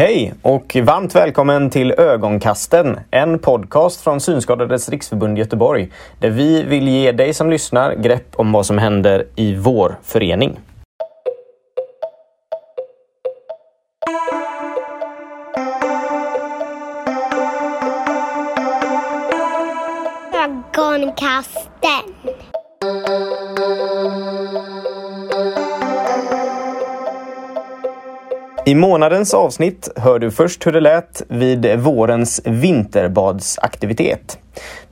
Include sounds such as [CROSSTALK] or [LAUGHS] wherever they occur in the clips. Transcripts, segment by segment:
Hej och varmt välkommen till Ögonkasten, en podcast från Synskadades riksförbund Göteborg där vi vill ge dig som lyssnar grepp om vad som händer i vår förening. Ögonkasten. I månadens avsnitt hör du först hur det lät vid vårens vinterbadsaktivitet.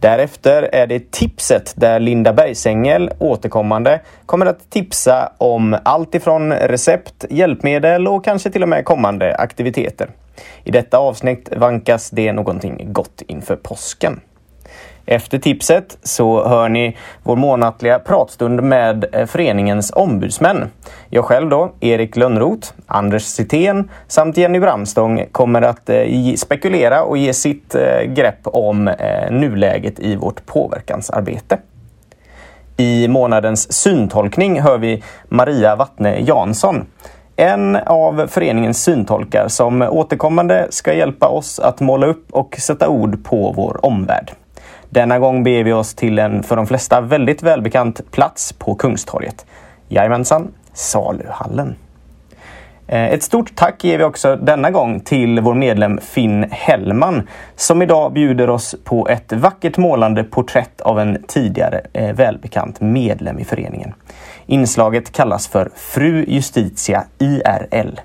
Därefter är det tipset där Linda Bergsängel återkommande kommer att tipsa om allt ifrån recept, hjälpmedel och kanske till och med kommande aktiviteter. I detta avsnitt vankas det någonting gott inför påsken. Efter tipset så hör ni vår månatliga pratstund med eh, föreningens ombudsmän. Jag själv då, Erik Lönnroth, Anders Citén samt Jenny Bramstång kommer att eh, spekulera och ge sitt eh, grepp om nuläget i vårt påverkansarbete. I månadens syntolkning hör vi Maria Wattne Jansson. En av föreningens syntolkar som återkommande ska hjälpa oss att måla upp och sätta ord på vår omvärld. Denna gång beger vi oss till en för de flesta väldigt välbekant plats på Kungstorget. Jajamensan, Saluhallen. Eh, ett stort tack ger vi också denna gång till vår medlem Finn Hellman som idag bjuder oss på ett vackert målande porträtt av en tidigare eh, välbekant medlem i föreningen. Inslaget kallas för Fru Justitia IRL.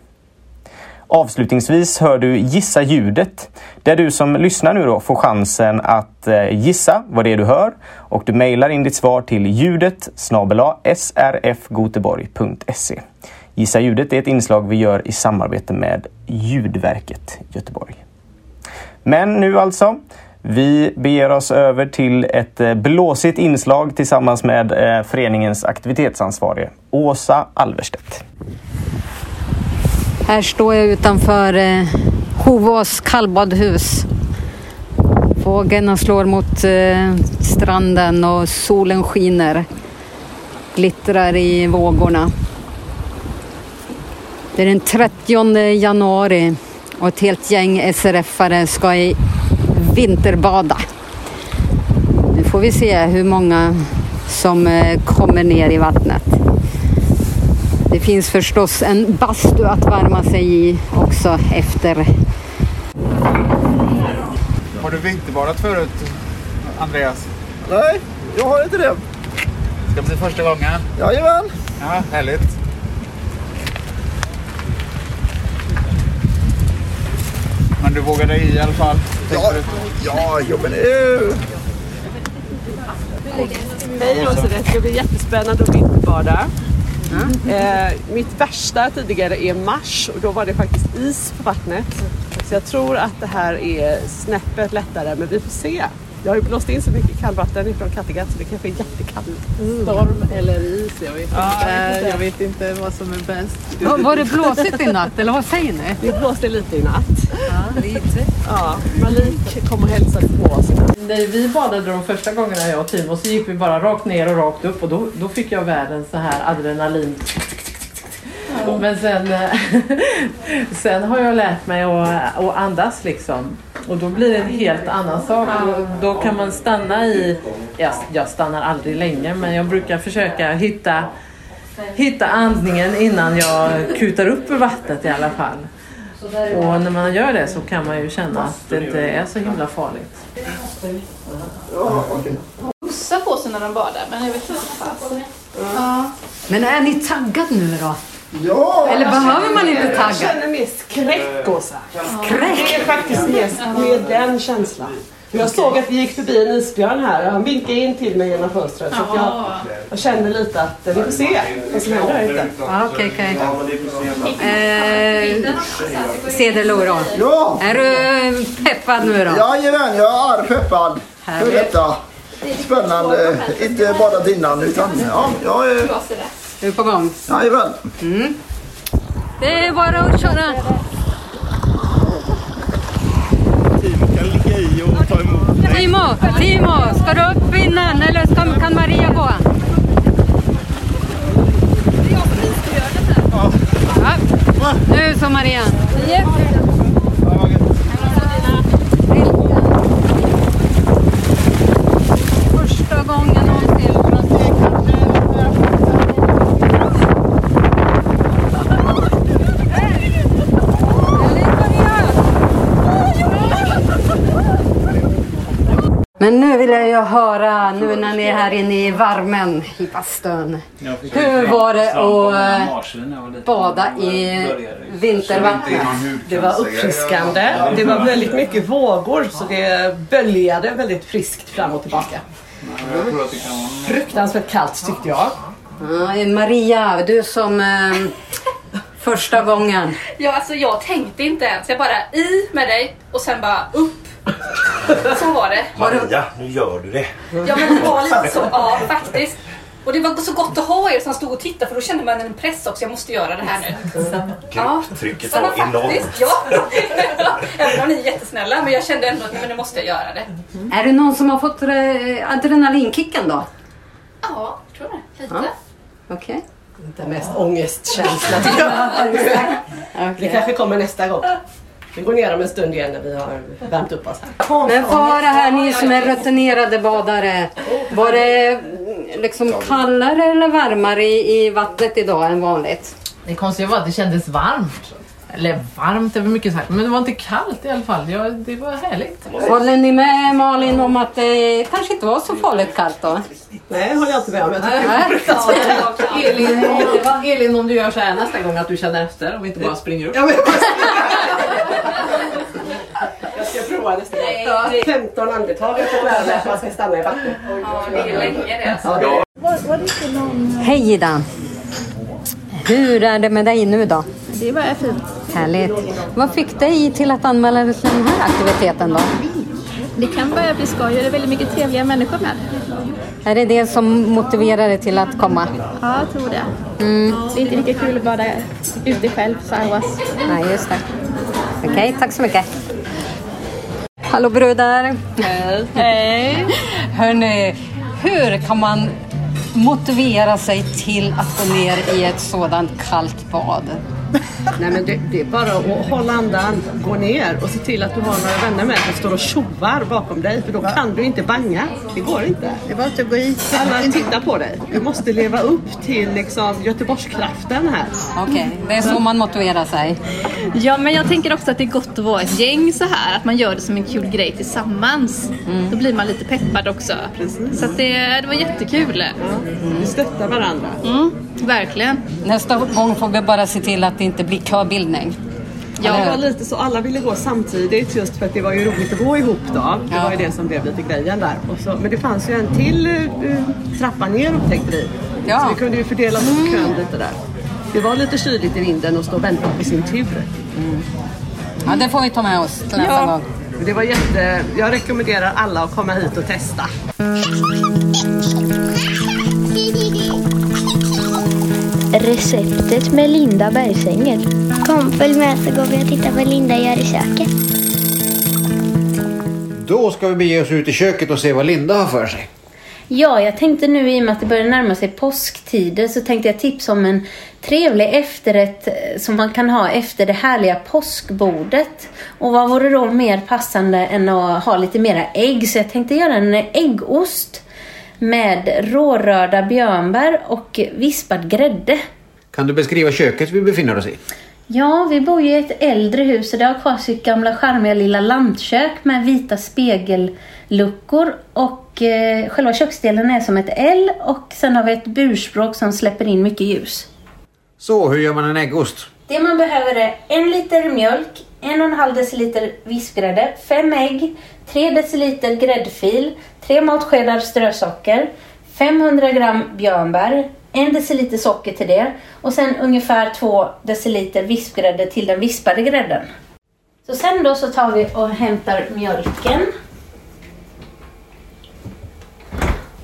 Avslutningsvis hör du Gissa ljudet, där du som lyssnar nu då får chansen att eh, gissa vad det är du hör och du mejlar in ditt svar till ljudet srfgoteborg.se. Gissa ljudet är ett inslag vi gör i samarbete med Ljudverket Göteborg. Men nu alltså, vi beger oss över till ett eh, blåsigt inslag tillsammans med eh, föreningens aktivitetsansvarige Åsa Alverstedt. Här står jag utanför eh, Hovås kallbadhus. Vågorna slår mot eh, stranden och solen skiner. Glittrar i vågorna. Det är den 30 januari och ett helt gäng SRF-are ska i vinterbada. Nu får vi se hur många som eh, kommer ner i vattnet. Det finns förstås en bastu att värma sig i också efter. Har du vinterbadat förut, Andreas? Nej, jag har inte det. Ska det bli första gången? Jajamän. Ja, härligt. Men du vågar dig i i alla fall? Ja, ja, jo, men det är ju... Hej Åsa, det ska bli jättespännande att vinterbada. Mm. Eh, mitt värsta tidigare är mars och då var det faktiskt is på vattnet. Så jag tror att det här är snäppet lättare men vi får se. Jag har ju blåst in så mycket kallvatten ifrån Kattegatt så det kanske är jättekallt. Storm eller is. Jag vet, Ja, inte. jag vet inte. jag vet inte vad som är bäst. Var, var det blåsigt i natt eller vad säger ni? Det blåste lite i natt. Ja, lite. Ja, Malik kom och hälsade på oss. När vi badade de första gångerna jag och Timo så gick vi bara rakt ner och rakt upp och då, då fick jag världens så här adrenalin. Men sen, eh, [LAUGHS] sen har jag lärt mig att, att andas liksom. Och då blir det en helt annan sak. Då kan man stanna i, jag, jag stannar aldrig länge men jag brukar försöka hitta, hitta andningen innan jag kutar upp ur vattnet i alla fall. Och när man gör det så kan man ju känna att det inte är så himla farligt. pussa på sig när de badar, men jag vet inte fasen. Ja. Men är ni taggad nu då? Ja, Eller behöver man inte Jag tagga? känner mer skräck Åsa. Skräck? Det är faktiskt mest med den känslan. Jag såg att det gick förbi en isbjörn här och han vinkade in till mig genom fönstret. Så att jag, jag känner lite att eh, vi får se vad som händer här ute. Okej, okej. Eh, Cederlo då. ja, Är du peppad nu då? jajamän, jag är peppad för detta. Spännande. Inte badat innan utan ja, jag är... Du är på gång. Jajamän. Det är bara att köra. Timo kan ligga i och ta emot. Timo, Timo, ska du upp innan eller ska, kan Maria. Men nu vill jag ju höra, nu när ni är här inne i värmen i bastun. Hur var det att eh, bada i vintervattnet? Det var uppfriskande. Det var väldigt mycket vågor så det böljade väldigt friskt fram och tillbaka. Fruktansvärt kallt tyckte jag. Ja, Maria, du som eh, första gången. Ja, alltså jag tänkte inte ens. Jag bara i med dig och sen bara upp. [LAUGHS] Så var det. Maria, nu gör du det. Ja, men det var lite så. Ja, faktiskt. Och det var så gott att ha er som stod och tittade för då kände man en press också. Jag måste göra det här nu. Ja, Grupptrycket så var enormt. Ja. [LAUGHS] Även om ni är jättesnälla. Men jag kände ändå att men nu måste jag göra det. Är det någon som har fått eh, adrenalinkicken då? Ja, jag tror det. Lite. Ja. Okej. Inte mest ångestkänsla [LAUGHS] tycker jag. Det kanske kommer nästa gång. Vi går ner om en stund igen när vi har värmt upp oss här. Men få höra här, ni som är rutinerade badare. Var det mm, liksom kallare eller varmare i, i vattnet idag än vanligt? Det konstiga var att det kändes varmt. Eller varmt är väl mycket sagt, men det var inte kallt i alla fall. Ja, det var härligt. Håller ni med Malin om att det kanske inte var så farligt kallt då? Nej, håller jag inte med om. Jag tycker [LAUGHS] Elin, om, Elin, om du gör så här nästa gång att du känner efter och inte bara springer upp. [LAUGHS] Ja, men- Jag ska prova nästa gång. 15 andetag. Jag får lära mig att man ska stanna i vattnet. Ja, det är länge det alltså. Hej Ida! Hur är det med dig nu då? Det var fint. Härligt. Vad fick dig till att anmäla dig till den här aktiviteten då? Det kan börja bli skoj och det är väldigt mycket trevliga människor med. Är det det som motiverar dig till att komma? Ja, jag tror det. Det är inte lika kul att bada ute själv så här. Nej, just det. Okej, tack så mycket. Hallå brudar! Hej! Hörni, hur kan man motivera sig till att gå ner i ett sådant kallt bad? [LAUGHS] Nej, men det, det är bara att hålla andan, gå ner och se till att du har några vänner med som står och tjoar bakom dig. För då kan du inte banga. Det går inte. Det var inte att gå i. Alla tittar på dig. Du måste leva upp till liksom, Göteborgskraften här. Okej, det är så man motiverar sig. Ja, men jag tänker också att det är gott att vara ett gäng så här. Att man gör det som en kul grej tillsammans. Då blir man lite peppad också. Så att det, det var jättekul. Vi stöttar varandra. Mm, verkligen. Nästa gång får vi bara se till att det inte blir köbildning. Ja, det var lite så. Alla ville gå samtidigt just för att det var ju roligt att gå ihop då. Det Ja. var ju det som blev lite grejen där. Och så, men det fanns ju en till uh, trappa ner upptäckte vi. Ja. Så vi kunde ju fördela upp kön lite där. Det var lite kyligt i vinden och stå och vänta på sin tur. Ja, det får vi ta med oss till nästa Ja. gång. Det var jätte... Jag rekommenderar alla att komma hit och testa. [LAUGHS] Receptet med Linda Bergsänger. Kom, följ med så går vi och tittar vad Linda gör i köket. Då ska vi bege oss ut i köket och se vad Linda har för sig. Ja, jag tänkte nu i och med att det börjar närma sig påsktider så tänkte jag tipsa om en trevlig efterrätt eh, som man kan ha efter det härliga påskbordet. Och vad vore då mer passande än att ha lite mera ägg? Så jag tänkte göra en äggost med rårörda björnbär och vispad grädde. Kan du beskriva köket vi befinner oss i? Ja, vi bor ju i ett äldre hus och det har kvar sitt gamla charmiga lilla lantkök med vita spegelluckor och eh, själva köksdelen är som ett L och sen har vi ett burspråk som släpper in mycket ljus. Så, hur gör man en äggost? Det man behöver är en liter mjölk, en och en halv deciliter vispgrädde, fem ägg, tre deciliter gräddfil, tre matskedar strösocker, 500 gram björnbär, en deciliter socker till det och sen ungefär två deciliter vispgrädde till den vispade grädden. Så sen då så tar vi och hämtar mjölken.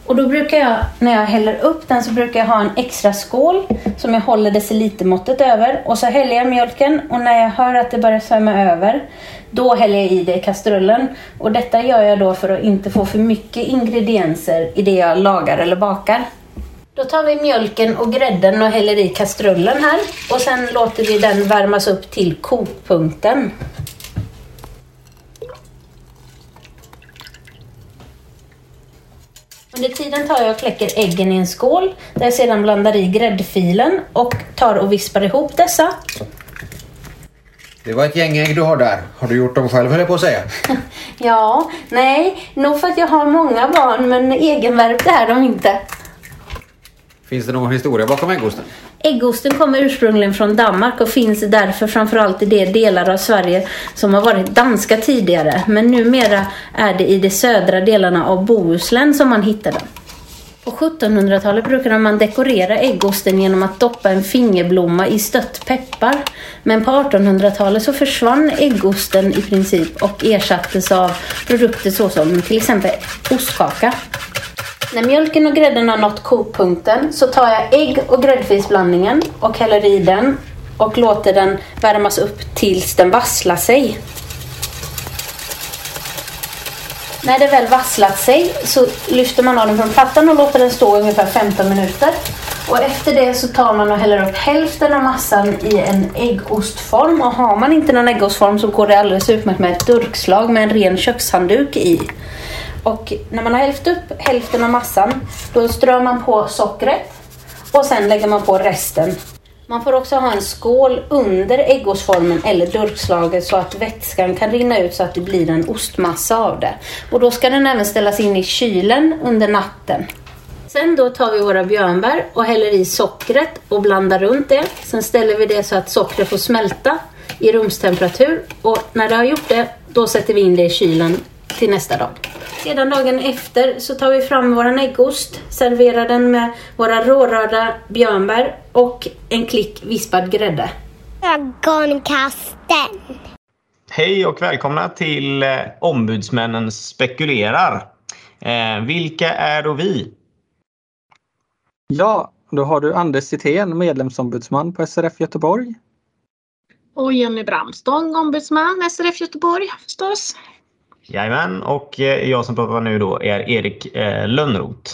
Och då brukar jag, när jag häller upp den så brukar jag ha en extra skål som jag håller decilitermåttet över. Och så häller jag mjölken och när jag hör att det börjar svämma över då häller jag i det i kastrullen. Och detta gör jag då för att inte få för mycket ingredienser i det jag lagar eller bakar. Då tar vi mjölken och grädden och häller i kastrullen här. Och sen låter vi den värmas upp till kokpunkten. Under tiden tar jag och kläcker äggen i en skål där jag sedan blandar i gräddfilen och tar och vispar ihop dessa. Det var ett gäng ägg du har där. Har du gjort dem själv höll jag på att säga. [LAUGHS] Ja, nej, nog för att jag har många barn men egenvärpta är de inte. Finns det någon historia bakom äggosten? Äggosten kommer ursprungligen från Danmark och finns därför framförallt i de delar av Sverige som har varit danska tidigare. Men numera är det i de södra delarna av Bohuslän som man hittar den. På 1700-talet brukade man dekorera äggosten genom att doppa en fingerblomma i stött peppar. Men på 1800-talet så försvann äggosten i princip och ersattes av produkter såsom till exempel ostkaka. När mjölken och grädden har nått kokpunkten så tar jag ägg och gräddfilsblandningen och häller i den och låter den värmas upp tills den vasslar sig. När det väl vasslat sig så lyfter man av den från plattan och låter den stå ungefär 15 minuter. Och efter det så tar man och häller upp hälften av massan i en äggostform. Och har man inte någon äggostform så går det alldeles utmärkt med ett durkslag med en ren kökshandduk i. Och när man har hälft upp hälften av massan då strör man på sockret och sen lägger man på resten. Man får också ha en skål under äggostformen eller durkslaget så att vätskan kan rinna ut så att det blir en ostmassa av det. Och då ska den även ställas in i kylen under natten. Sen då tar vi våra björnbär och häller i sockret och blandar runt det. Sen ställer vi det så att sockret får smälta i rumstemperatur och när det har gjort det då sätter vi in det i kylen till nästa dag. Sedan dagen efter så tar vi fram våran äggost, serverar den med våra rårörda björnbär och en klick vispad grädde. Ögonkasten. Hej och välkomna till eh, Ombudsmännen spekulerar. Eh, vilka är då vi? Ja, då har du Anders Citén, medlemsombudsman på SRF Göteborg. Och Jenny Bramstång, ombudsman SRF Göteborg förstås. Jajamän, och eh, jag som pratar nu då är Erik eh, Lönnroth.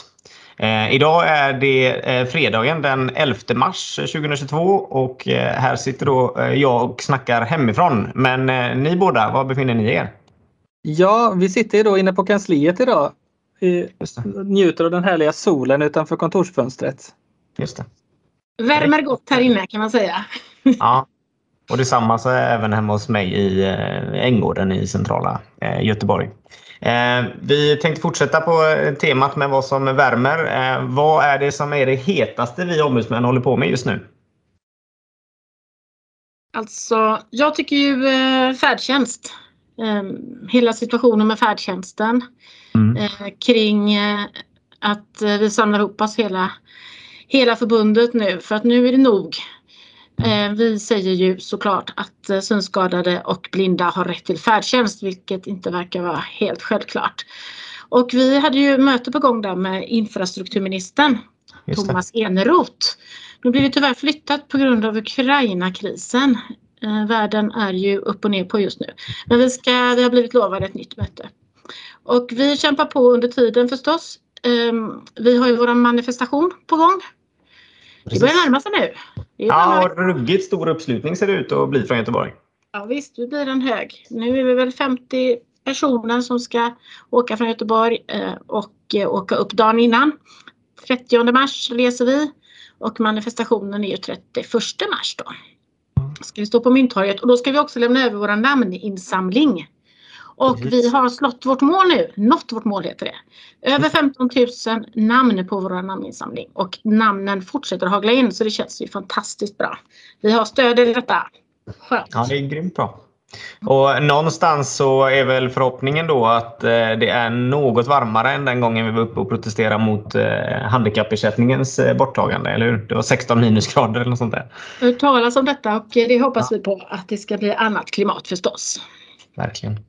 Eh, idag är det fredagen den 11 mars 2022 och här sitter då jag och snackar hemifrån. Men ni båda, var befinner ni er? Ja, vi sitter då inne på kansliet idag. Vi njuter av den härliga solen utanför kontorsfönstret. Just det. Värmer gott här inne kan man säga. Ja, och detsamma så är även hemma hos mig i eh, Änggården i centrala eh, Göteborg. Eh, vi tänkte fortsätta på temat med vad som värmer. Vad är det som är det hetaste vi ombudsmän håller på med just nu? Alltså, jag tycker ju färdtjänst. Eh, hela situationen med färdtjänsten. Eh, kring att vi samlar ihop oss hela, hela förbundet nu för att nu är det nog. Eh, vi säger ju såklart att eh, synskadade och blinda har rätt till färdtjänst vilket inte verkar vara helt självklart. Och vi hade ju möte på gång där med infrastrukturministern. Thomas Eneroth. Nu blir det tyvärr flyttat på grund av Ukraina-krisen. Eh, världen är ju upp och ner på just nu. Men vi, ska, vi har blivit lovade ett nytt möte. Och vi kämpar på under tiden förstås. Ehm, vi har ju vår manifestation på gång. Det börjar närma sig nu. Ja, ruggigt stor uppslutning ser det ut att bli från Göteborg. Ja visst, det blir en hög. Nu är vi väl 50 personer som ska åka från Göteborg eh, och eh, åka upp dagen innan. 30 mars reser vi och manifestationen är ju 31 mars då. Ska vi stå på Mynttorget och då ska vi också lämna över våra namninsamling. Och vi har slått vårt mål nu, nått vårt mål heter det. Över 15 000 namn på vår namninsamling och namnen fortsätter hagla in så det känns ju fantastiskt bra. Vi har stöd i detta. Skönt. Ja, det är grymt bra. Och någonstans så är väl förhoppningen då att eh, det är något varmare än den gången vi var uppe och protesterade mot eh, handikappersättningens eh, borttagande, eller hur? Det var 16 minusgrader eller något sånt där. Hört talas om detta och det hoppas vi på att det ska bli annat klimat förstås. Verkligen.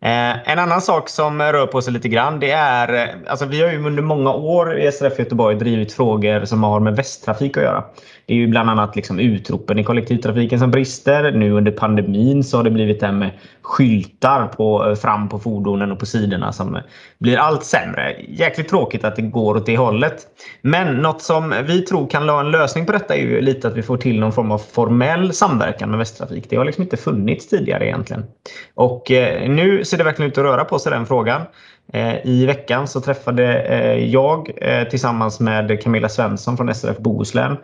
Eh, en annan sak som rör på sig lite grann det är, eh, alltså vi har ju under många år i SRF Göteborg drivit frågor som har med västtrafik att göra. Det är ju bland annat liksom utropen i kollektivtrafiken som brister. Nu under pandemin så har det blivit det här med skyltar på, eh, fram på fordonen och på sidorna som eh, blir allt sämre. Jäkligt tråkigt att det går åt det hållet. Men något som vi tror kan vara en lösning på detta är ju lite att vi får till någon form av formell samverkan med Västtrafik. Det har liksom inte funnits tidigare egentligen. Och eh, nu ser det verkligen ut att röra på sig den frågan. Eh, I veckan så träffade eh, jag eh, tillsammans med Camilla Svensson från SRF Bohuslän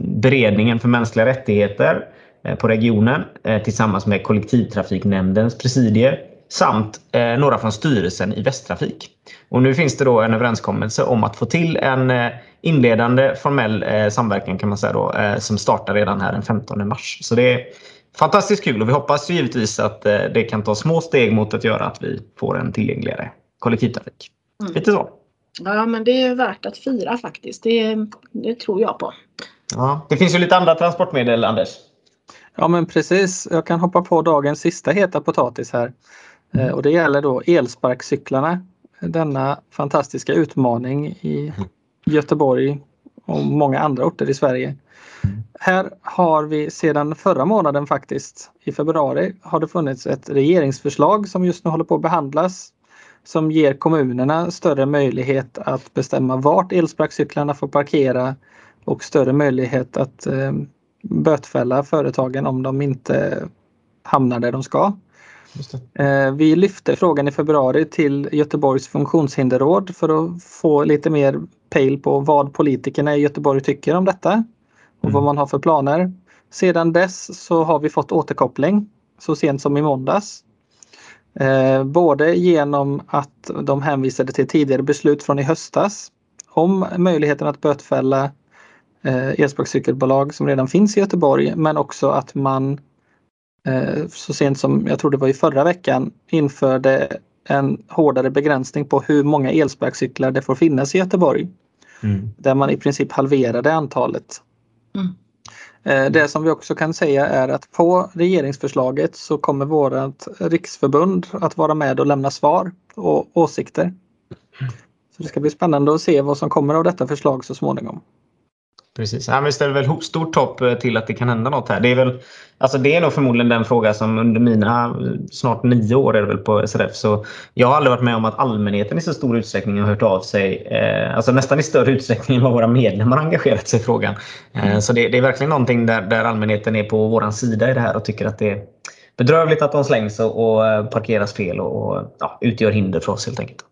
beredningen för mänskliga rättigheter på regionen tillsammans med kollektivtrafiknämndens presidier samt eh, några från styrelsen i Västtrafik. Och nu finns det då en överenskommelse om att få till en eh, inledande formell eh, samverkan kan man säga då, eh, som startar redan här den 15 mars. Så det är fantastiskt kul och vi hoppas givetvis att eh, det kan ta små steg mot att göra att vi får en tillgängligare kollektivtrafik. Mm. Lite så. Ja, men det är värt att fira faktiskt. Det, det tror jag på. Ja. Det finns ju lite andra transportmedel, Anders. Ja men precis, jag kan hoppa på dagens sista heta potatis här. Eh, Och det gäller då elsparkcyklarna. Denna fantastiska utmaning i Göteborg och många andra orter i Sverige. Här har vi sedan förra månaden faktiskt, i februari, har det funnits ett regeringsförslag som just nu håller på att behandlas som ger kommunerna större möjlighet att bestämma vart elsparkcyklarna får parkera och större möjlighet att eh, bötfälla företagen om de inte hamnar där de ska. Eh, vi lyfte frågan i februari till Göteborgs funktionshinderråd för att få lite mer pejl på vad politikerna i Göteborg tycker om detta och vad man har för planer. Sedan dess så har vi fått återkoppling så sent som i måndags. Eh, både genom att de hänvisade till tidigare beslut från i höstas om möjligheten att bötfälla eh, elsparkcykelbolag som redan finns i Göteborg men också att man eh, så sent som, jag tror det var i förra veckan, införde en hårdare begränsning på hur många elsparkcyklar det får finnas i Göteborg. Där man i princip halverade antalet. Eh, Det som vi också kan säga är att på regeringsförslaget så kommer vårat riksförbund att vara med och lämna svar och åsikter. Så det ska bli spännande att se vad som kommer av detta förslag så småningom. Precis. Ja, men vi ställer väl stort hopp eh, till att det kan hända något här. Det är, väl, alltså det är nog förmodligen den fråga som under mina eh, snart nio år är det väl på SRF. Så jag har aldrig varit med om att allmänheten i så stor utsträckning har hört av sig. Eh, alltså nästan i större utsträckning än vad våra medlemmar har engagerat sig i frågan. Eh, så det, det är verkligen någonting där, där allmänheten är på vår sida i det här och tycker att det är bedrövligt att de slängs och, och eh, parkeras fel och, och ja, utgör hinder för oss helt enkelt.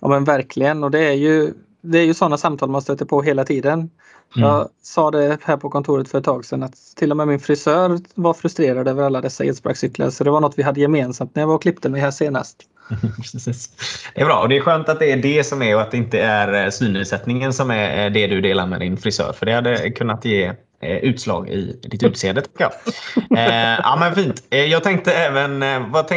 Ja men verkligen och det är ju, det är ju sådana samtal man stöter på hela tiden. Jag sa det här på kontoret för ett tag sedan att till och med min frisör var frustrerad över alla dessa elsparkcyklar så det var något vi hade gemensamt när jag var och klippte mig här senast. [LAUGHS] Precis. Det är bra och det är skönt att det är det som är och att det inte är eh, synnedsättningen som är eh, det du delar med din frisör. För det hade kunnat ge eh, utslag i ditt utseende [LAUGHS] ja men fint. Jag tänkte även, vad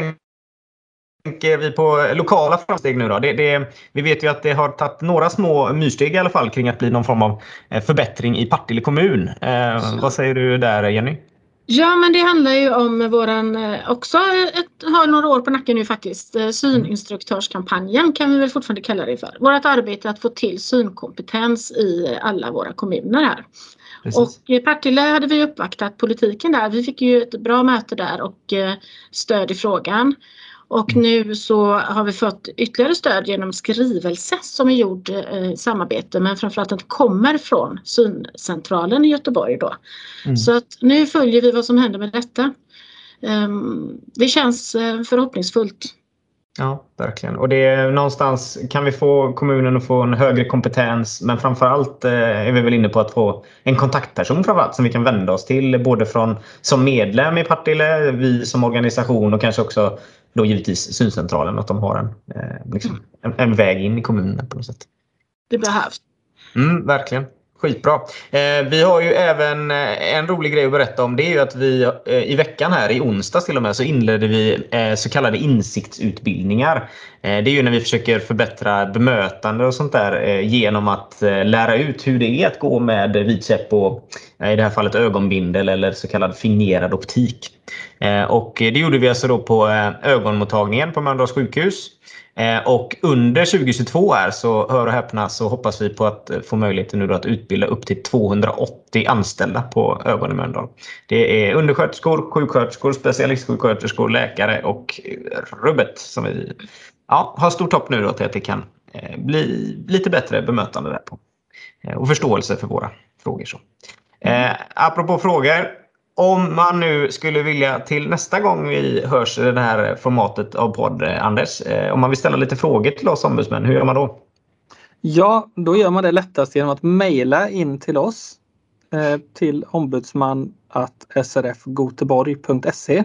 tänker vi på lokala framsteg nu då? Det, det, vi vet ju att det har tagit några små myrsteg i alla fall kring att bli någon form av eh, förbättring i Partille kommun. Eh, vad säger du där Jenny? Ja, men det handlar ju om våran, eh, också ett, har några år på nacken nu faktiskt, eh, syninstruktörskampanjen kan vi väl fortfarande kalla det för. Vårt arbete att få till synkompetens i alla våra kommuner här. Precis. Och i Partille hade vi uppvaktat politiken där. Vi fick ju ett bra möte där och stöd i frågan. Och nu så har vi fått ytterligare stöd genom skrivelse som är gjord eh, i samarbete men framförallt att det kommer från syncentralen i Göteborg då. Mm. Så att nu följer vi vad som händer med detta. Ehm, det känns eh, förhoppningsfullt. Ja, verkligen. Och det är någonstans kan vi få kommunen att få en högre kompetens men framförallt eh, är vi väl inne på att få en kontaktperson framförallt som vi kan vända oss till både från som medlem i Partille, vi som organisation och kanske också då givetvis syncentralen att de har en, eh, liksom, en, en väg in i kommunen på något sätt. Det behövs. Mm, verkligen. Skitbra. Eh, vi har ju även eh, en rolig grej att berätta om. Det är ju att vi eh, i veckan här, i onsdags till och med, så inledde vi eh, så kallade insiktsutbildningar. Eh, det är ju när vi försöker förbättra bemötande och sånt där eh, genom att lära ut hur det är att gå med vit käpp och i det här fallet ögonbindel eller så kallad fingerad optik. Eh, och det gjorde vi alltså då på eh, ögonmottagningen på Mölndals sjukhus. Eh, och under 2022 här så hör och häpna så hoppas vi på att få möjligheten nu då att utbilda upp till 280 anställda på Ögon i Mölndal. Det är undersköterskor, sjuksköterskor, specialistsjuksköterskor, läkare och rubbet som vi ja, har stort hopp nu då till att det kan bli lite bättre bemötande där på. Och förståelse för våra frågor. Så. Eh, apropå frågor. Om man nu skulle vilja till nästa gång vi hörs i det här formatet av podd, eh, Anders. Eh, om man vill ställa lite frågor till oss ombudsmän, hur gör man då? Ja, då gör man det lättast genom att mejla in till oss eh, till ombudsman srfgoteborg.se.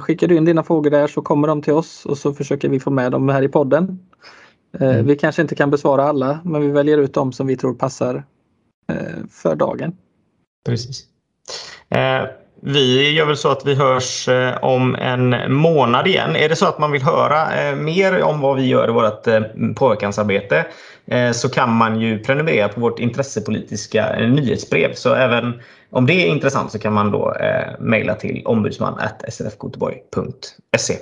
Skickar du in dina frågor där så kommer de till oss och så försöker vi få med dem här i podden. Mm. Vi kanske inte kan besvara alla men vi väljer ut dem som vi tror passar för dagen. Precis. Eh, vi gör väl så att vi hörs eh, om en månad igen. Är det så att man vill höra eh, mer om vad vi gör i vårt påverkansarbete så kan man ju prenumerera på vårt intressepolitiska nyhetsbrev. Så även om det är intressant så kan man då mejla till ombudsman srfgoteborg.se.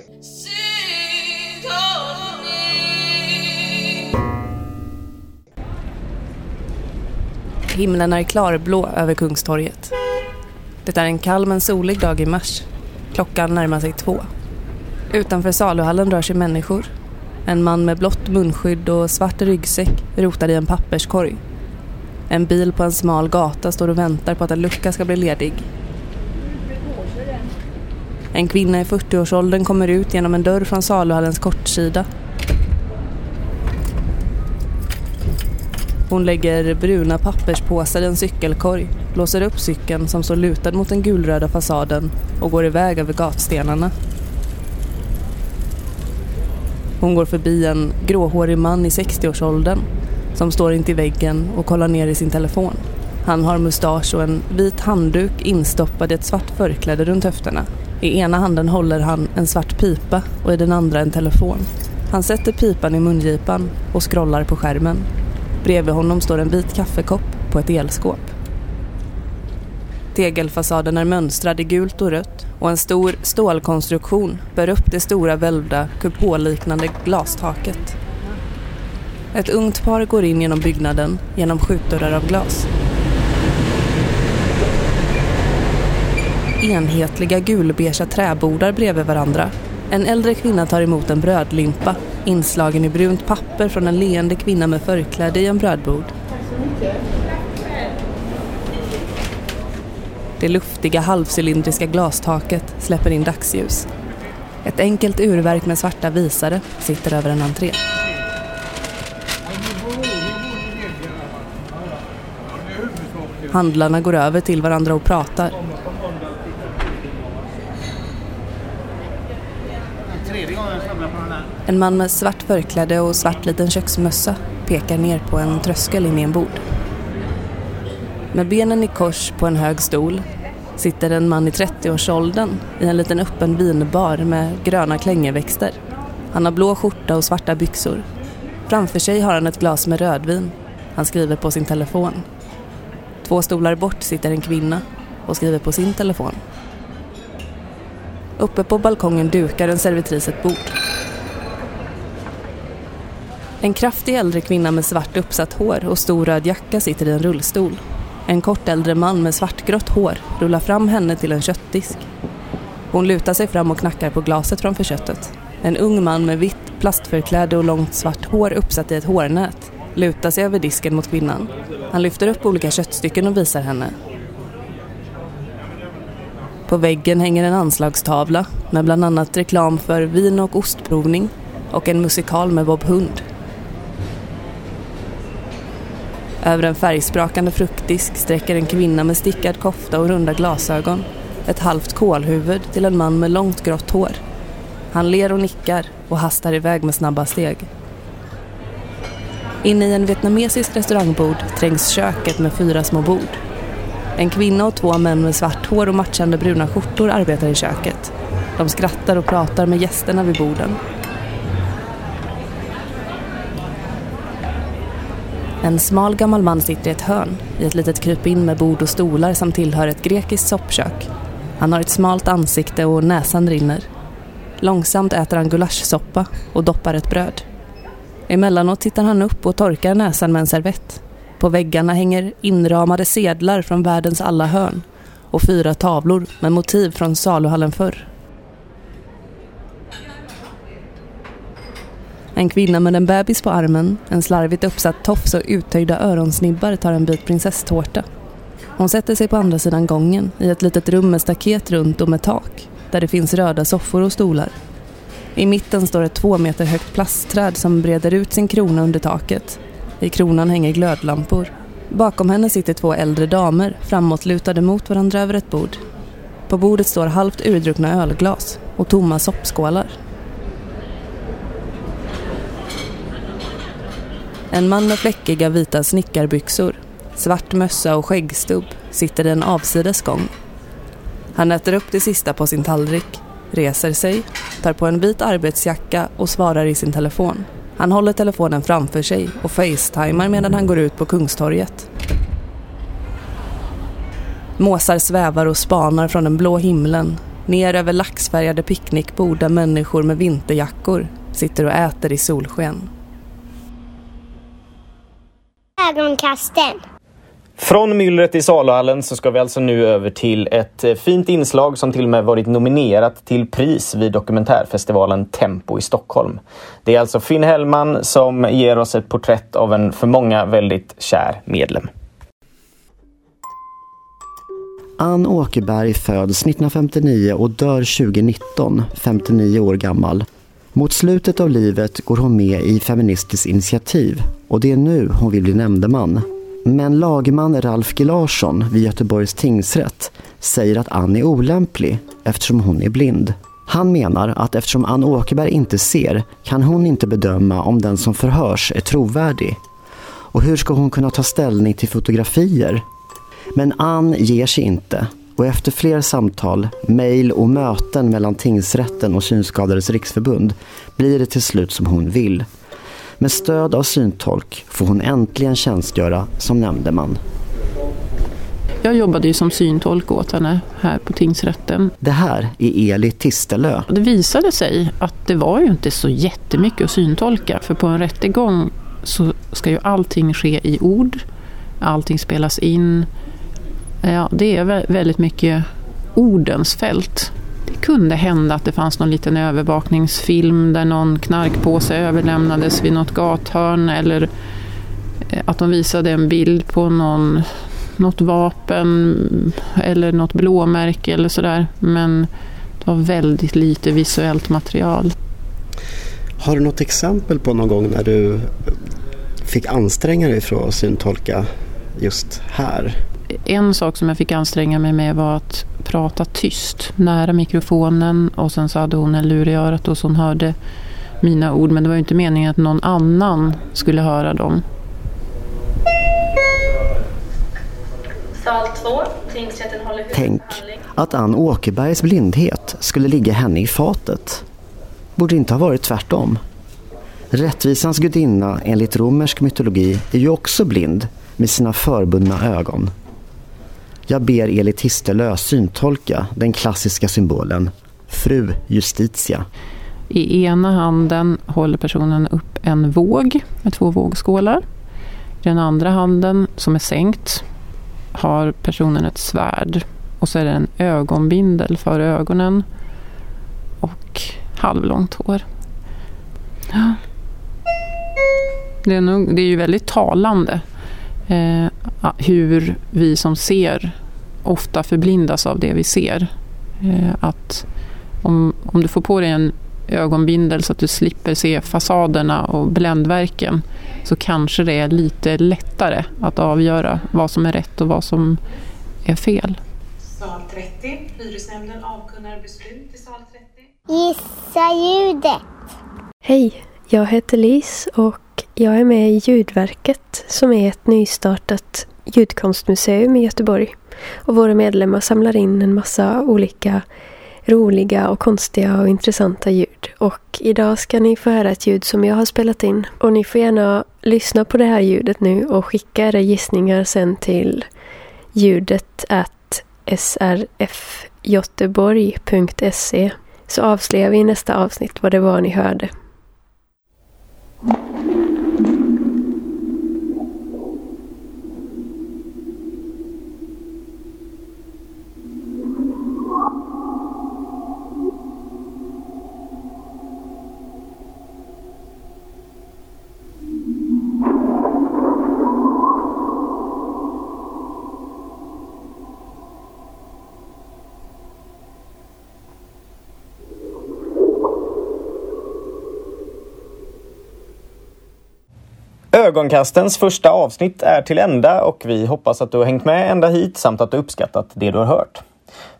Himlen är klarblå över Kungstorget. Det är en kall men solig dag i mars. Klockan närmar sig två. Utanför saluhallen rör sig människor. En man med blått munskydd och svart ryggsäck rotar i en papperskorg. En bil på en smal gata står och väntar på att en lucka ska bli ledig. En kvinna i 40-årsåldern kommer ut genom en dörr från saluhallens kortsida. Hon lägger bruna papperspåsar i en cykelkorg, låser upp cykeln som står lutad mot den gulröda fasaden och går iväg över gatstenarna. Hon går förbi en gråhårig man i 60-årsåldern som står intill väggen och kollar ner i sin telefon. Han har mustasch och en vit handduk instoppad i ett svart förkläde runt höfterna. I ena handen håller han en svart pipa och i den andra en telefon. Han sätter pipan i mungipan och scrollar på skärmen. Bredvid honom står en vit kaffekopp på ett elskåp. Tegelfasaden är mönstrad i gult och rött och en stor stålkonstruktion bär upp det stora välvda kupolliknande glastaket. Ett ungt par går in genom byggnaden genom skjutdörrar av glas. Enhetliga gulbeige träbordar bredvid varandra. En äldre kvinna tar emot en brödlimpa inslagen i brunt papper från en leende kvinna med förkläde i en brödbord. Det luftiga halvcylindriska glastaket släpper in dagsljus. Ett enkelt urverk med svarta visare sitter över en entré. Handlarna går över till varandra och pratar. En man med svart förkläde och svart liten köksmössa pekar ner på en tröskel in i en bord. Med benen i kors på en hög stol sitter en man i 30-årsåldern i en liten öppen vinbar med gröna klängeväxter. Han har blå skjorta och svarta byxor. Framför sig har han ett glas med rödvin. Han skriver på sin telefon. Två stolar bort sitter en kvinna och skriver på sin telefon. Uppe på balkongen dukar en servitris ett bord. En kraftig äldre kvinna med svart uppsatt hår och stor röd jacka sitter i en rullstol. En kort äldre man med svartgrått hår rullar fram henne till en köttdisk. Hon lutar sig fram och knackar på glaset framför köttet. En ung man med vitt plastförkläde och långt svart hår uppsatt i ett hårnät lutar sig över disken mot kvinnan. Han lyfter upp olika köttstycken och visar henne. På väggen hänger en anslagstavla med bland annat reklam för vin- och ostprovning och en musikal med Bob Hund. Över en färgsprakande fruktdisk sträcker en kvinna med stickad kofta och runda glasögon ett halvt kolhuvud till en man med långt grått hår. Han ler och nickar och hastar iväg med snabba steg. Inne i en vietnamesisk restaurangbord trängs köket med fyra små bord. En kvinna och två män med svart hår och matchande bruna skjortor arbetar i köket. De skrattar och pratar med gästerna vid borden. En smal gammal man sitter i ett hörn i ett litet krypin med bord och stolar som tillhör ett grekiskt soppkök. Han har ett smalt ansikte och näsan rinner. Långsamt äter han gulaschsoppa och doppar ett bröd. Emellanåt tittar han upp och torkar näsan med en servett. På väggarna hänger inramade sedlar från världens alla hörn och fyra tavlor med motiv från saluhallen förr. En kvinna med en bebis på armen, en slarvigt uppsatt tofs och uttöjda öronsnibbar tar en bit prinsesstårta. Hon sätter sig på andra sidan gången i ett litet rum med staket runt och med tak där det finns röda soffor och stolar. I mitten står ett två meter högt plastträd som breder ut sin krona under taket. I kronan hänger glödlampor. Bakom henne sitter två äldre damer framåtlutade mot varandra över ett bord. På bordet står halvt urdruckna ölglas och tomma soppskålar. En man med fläckiga vita snickarbyxor, svart mössa och skäggstubb sitter i en avsides gång. Han äter upp det sista på sin tallrik, reser sig, tar på en vit arbetsjacka och svarar i sin telefon. Han håller telefonen framför sig och facetimar medan han går ut på Kungstorget. Måsar svävar och spanar från den blå himlen ner över laxfärgade picknickbord där människor med vinterjackor sitter och äter i solsken. Ögonkasten. Från myllret i saluhallen så ska vi alltså nu över till ett eh, fint inslag som till och med varit nominerat till pris vid dokumentärfestivalen Tempo i Stockholm. Det är alltså Finn Hellman som ger oss ett porträtt av en för många väldigt kär medlem. Ann Åkerberg föds 1959 och dör 2019, 59 år gammal. Mot slutet av livet går hon med i Feministiskt initiativ och det är nu hon vill bli nämndeman. Men lagman Ralf G Larsson vid Göteborgs tingsrätt säger att Ann är olämplig eftersom hon är blind. Han menar att eftersom Ann Åkerberg inte ser kan hon inte bedöma om den som förhörs är trovärdig. Och hur ska hon kunna ta ställning till fotografier? Men Ann ger sig inte och efter fler samtal, mejl och möten mellan tingsrätten och Synskadades riksförbund blir det till slut som hon vill. Med stöd av syntolk får hon äntligen tjänstgöra som nämndeman. Jag jobbade ju som syntolk åt henne här på tingsrätten. Det här är Eli Tistelö. Det visade sig att det var ju inte så jättemycket att syntolka för på en rättegång så ska ju allting ske i ord, allting spelas in. Ja, det är väldigt mycket ordens fält. Det kunde hända att det fanns någon liten övervakningsfilm där någon knarkpåse överlämnades vid något gathörn eller eh, att de visade en bild på någon, något vapen eller något blåmärke eller sådär. Men det var väldigt lite visuellt material. Har du något exempel på någon gång när du fick anstränga dig för att syntolka just här? En sak som jag fick anstränga mig med var att prata tyst nära mikrofonen och sen så hade hon en lur i örat och så hon hörde mina ord men det var ju inte meningen att någon annan skulle höra dem. Sal 2, tingsrätten håller Tänk att Ann Åkerbergs blindhet skulle ligga henne i fatet. Borde inte ha varit tvärtom. Rättvisans gudinna enligt romersk mytologi är ju också blind med sina förbundna ögon. Jag ber Eli Tistelö syntolka den klassiska symbolen Fru Justitia. I ena handen håller personen upp en våg med två vågskålar. I den andra handen, som är sänkt, har personen ett svärd. Och så är det en ögonbindel för ögonen och halvlångt hår. Det, är nog, det är ju väldigt talande eh, hur vi som ser ofta förblindas av det vi ser. Eh, att om, om du får på dig en ögonbindel så att du slipper se fasaderna och bländverken så kanske det är lite lättare att avgöra vad som är rätt och vad som är fel. Sal 30. Hyresnämnden avkunnar beslut i sal 30. Gissa ljudet. Hej, jag heter Lis och jag är med i Ljudverket som är ett nystartat ljudkonstmuseum i Göteborg. Och våra medlemmar samlar in en massa olika roliga och konstiga och intressanta ljud. Och idag ska ni få höra ett ljud som jag har spelat in. Och ni får gärna lyssna på det här ljudet nu och skicka era gissningar sen till ljudet at srfgöteborg.se så avslöjar vi i nästa avsnitt vad det var ni hörde. Ögonkastens första avsnitt är till ända och vi hoppas att du har hängt med ända hit samt att du uppskattat det du har hört.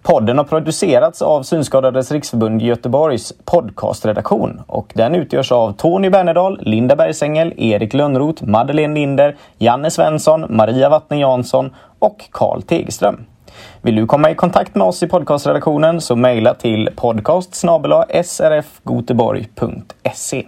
Podden har producerats av Synskadades riksförbund Göteborgs podcastredaktion och den utgörs av Tony Bernerdal, Linda Bergsängel, Erik Lönnroth, Madeleine Linder, Janne Svensson, Maria Wattne Jansson och Karl Tegström. Vill du komma i kontakt med oss i podcastredaktionen så mejla till podcast srfgoteborg.se.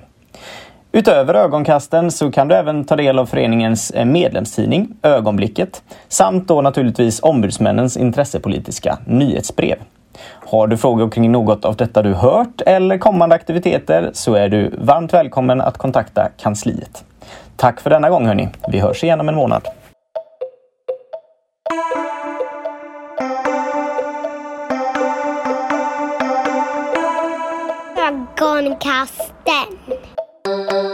Utöver ögonkasten så kan du även ta del av föreningens eh, medlemstidning Ögonblicket samt då naturligtvis ombudsmännens intressepolitiska nyhetsbrev. Har du frågor kring något av detta du hört eller kommande aktiviteter så är du varmt välkommen att kontakta kansliet. Tack för denna gång hörni. Vi hörs igen om en månad. Ögonkasten. Thank you.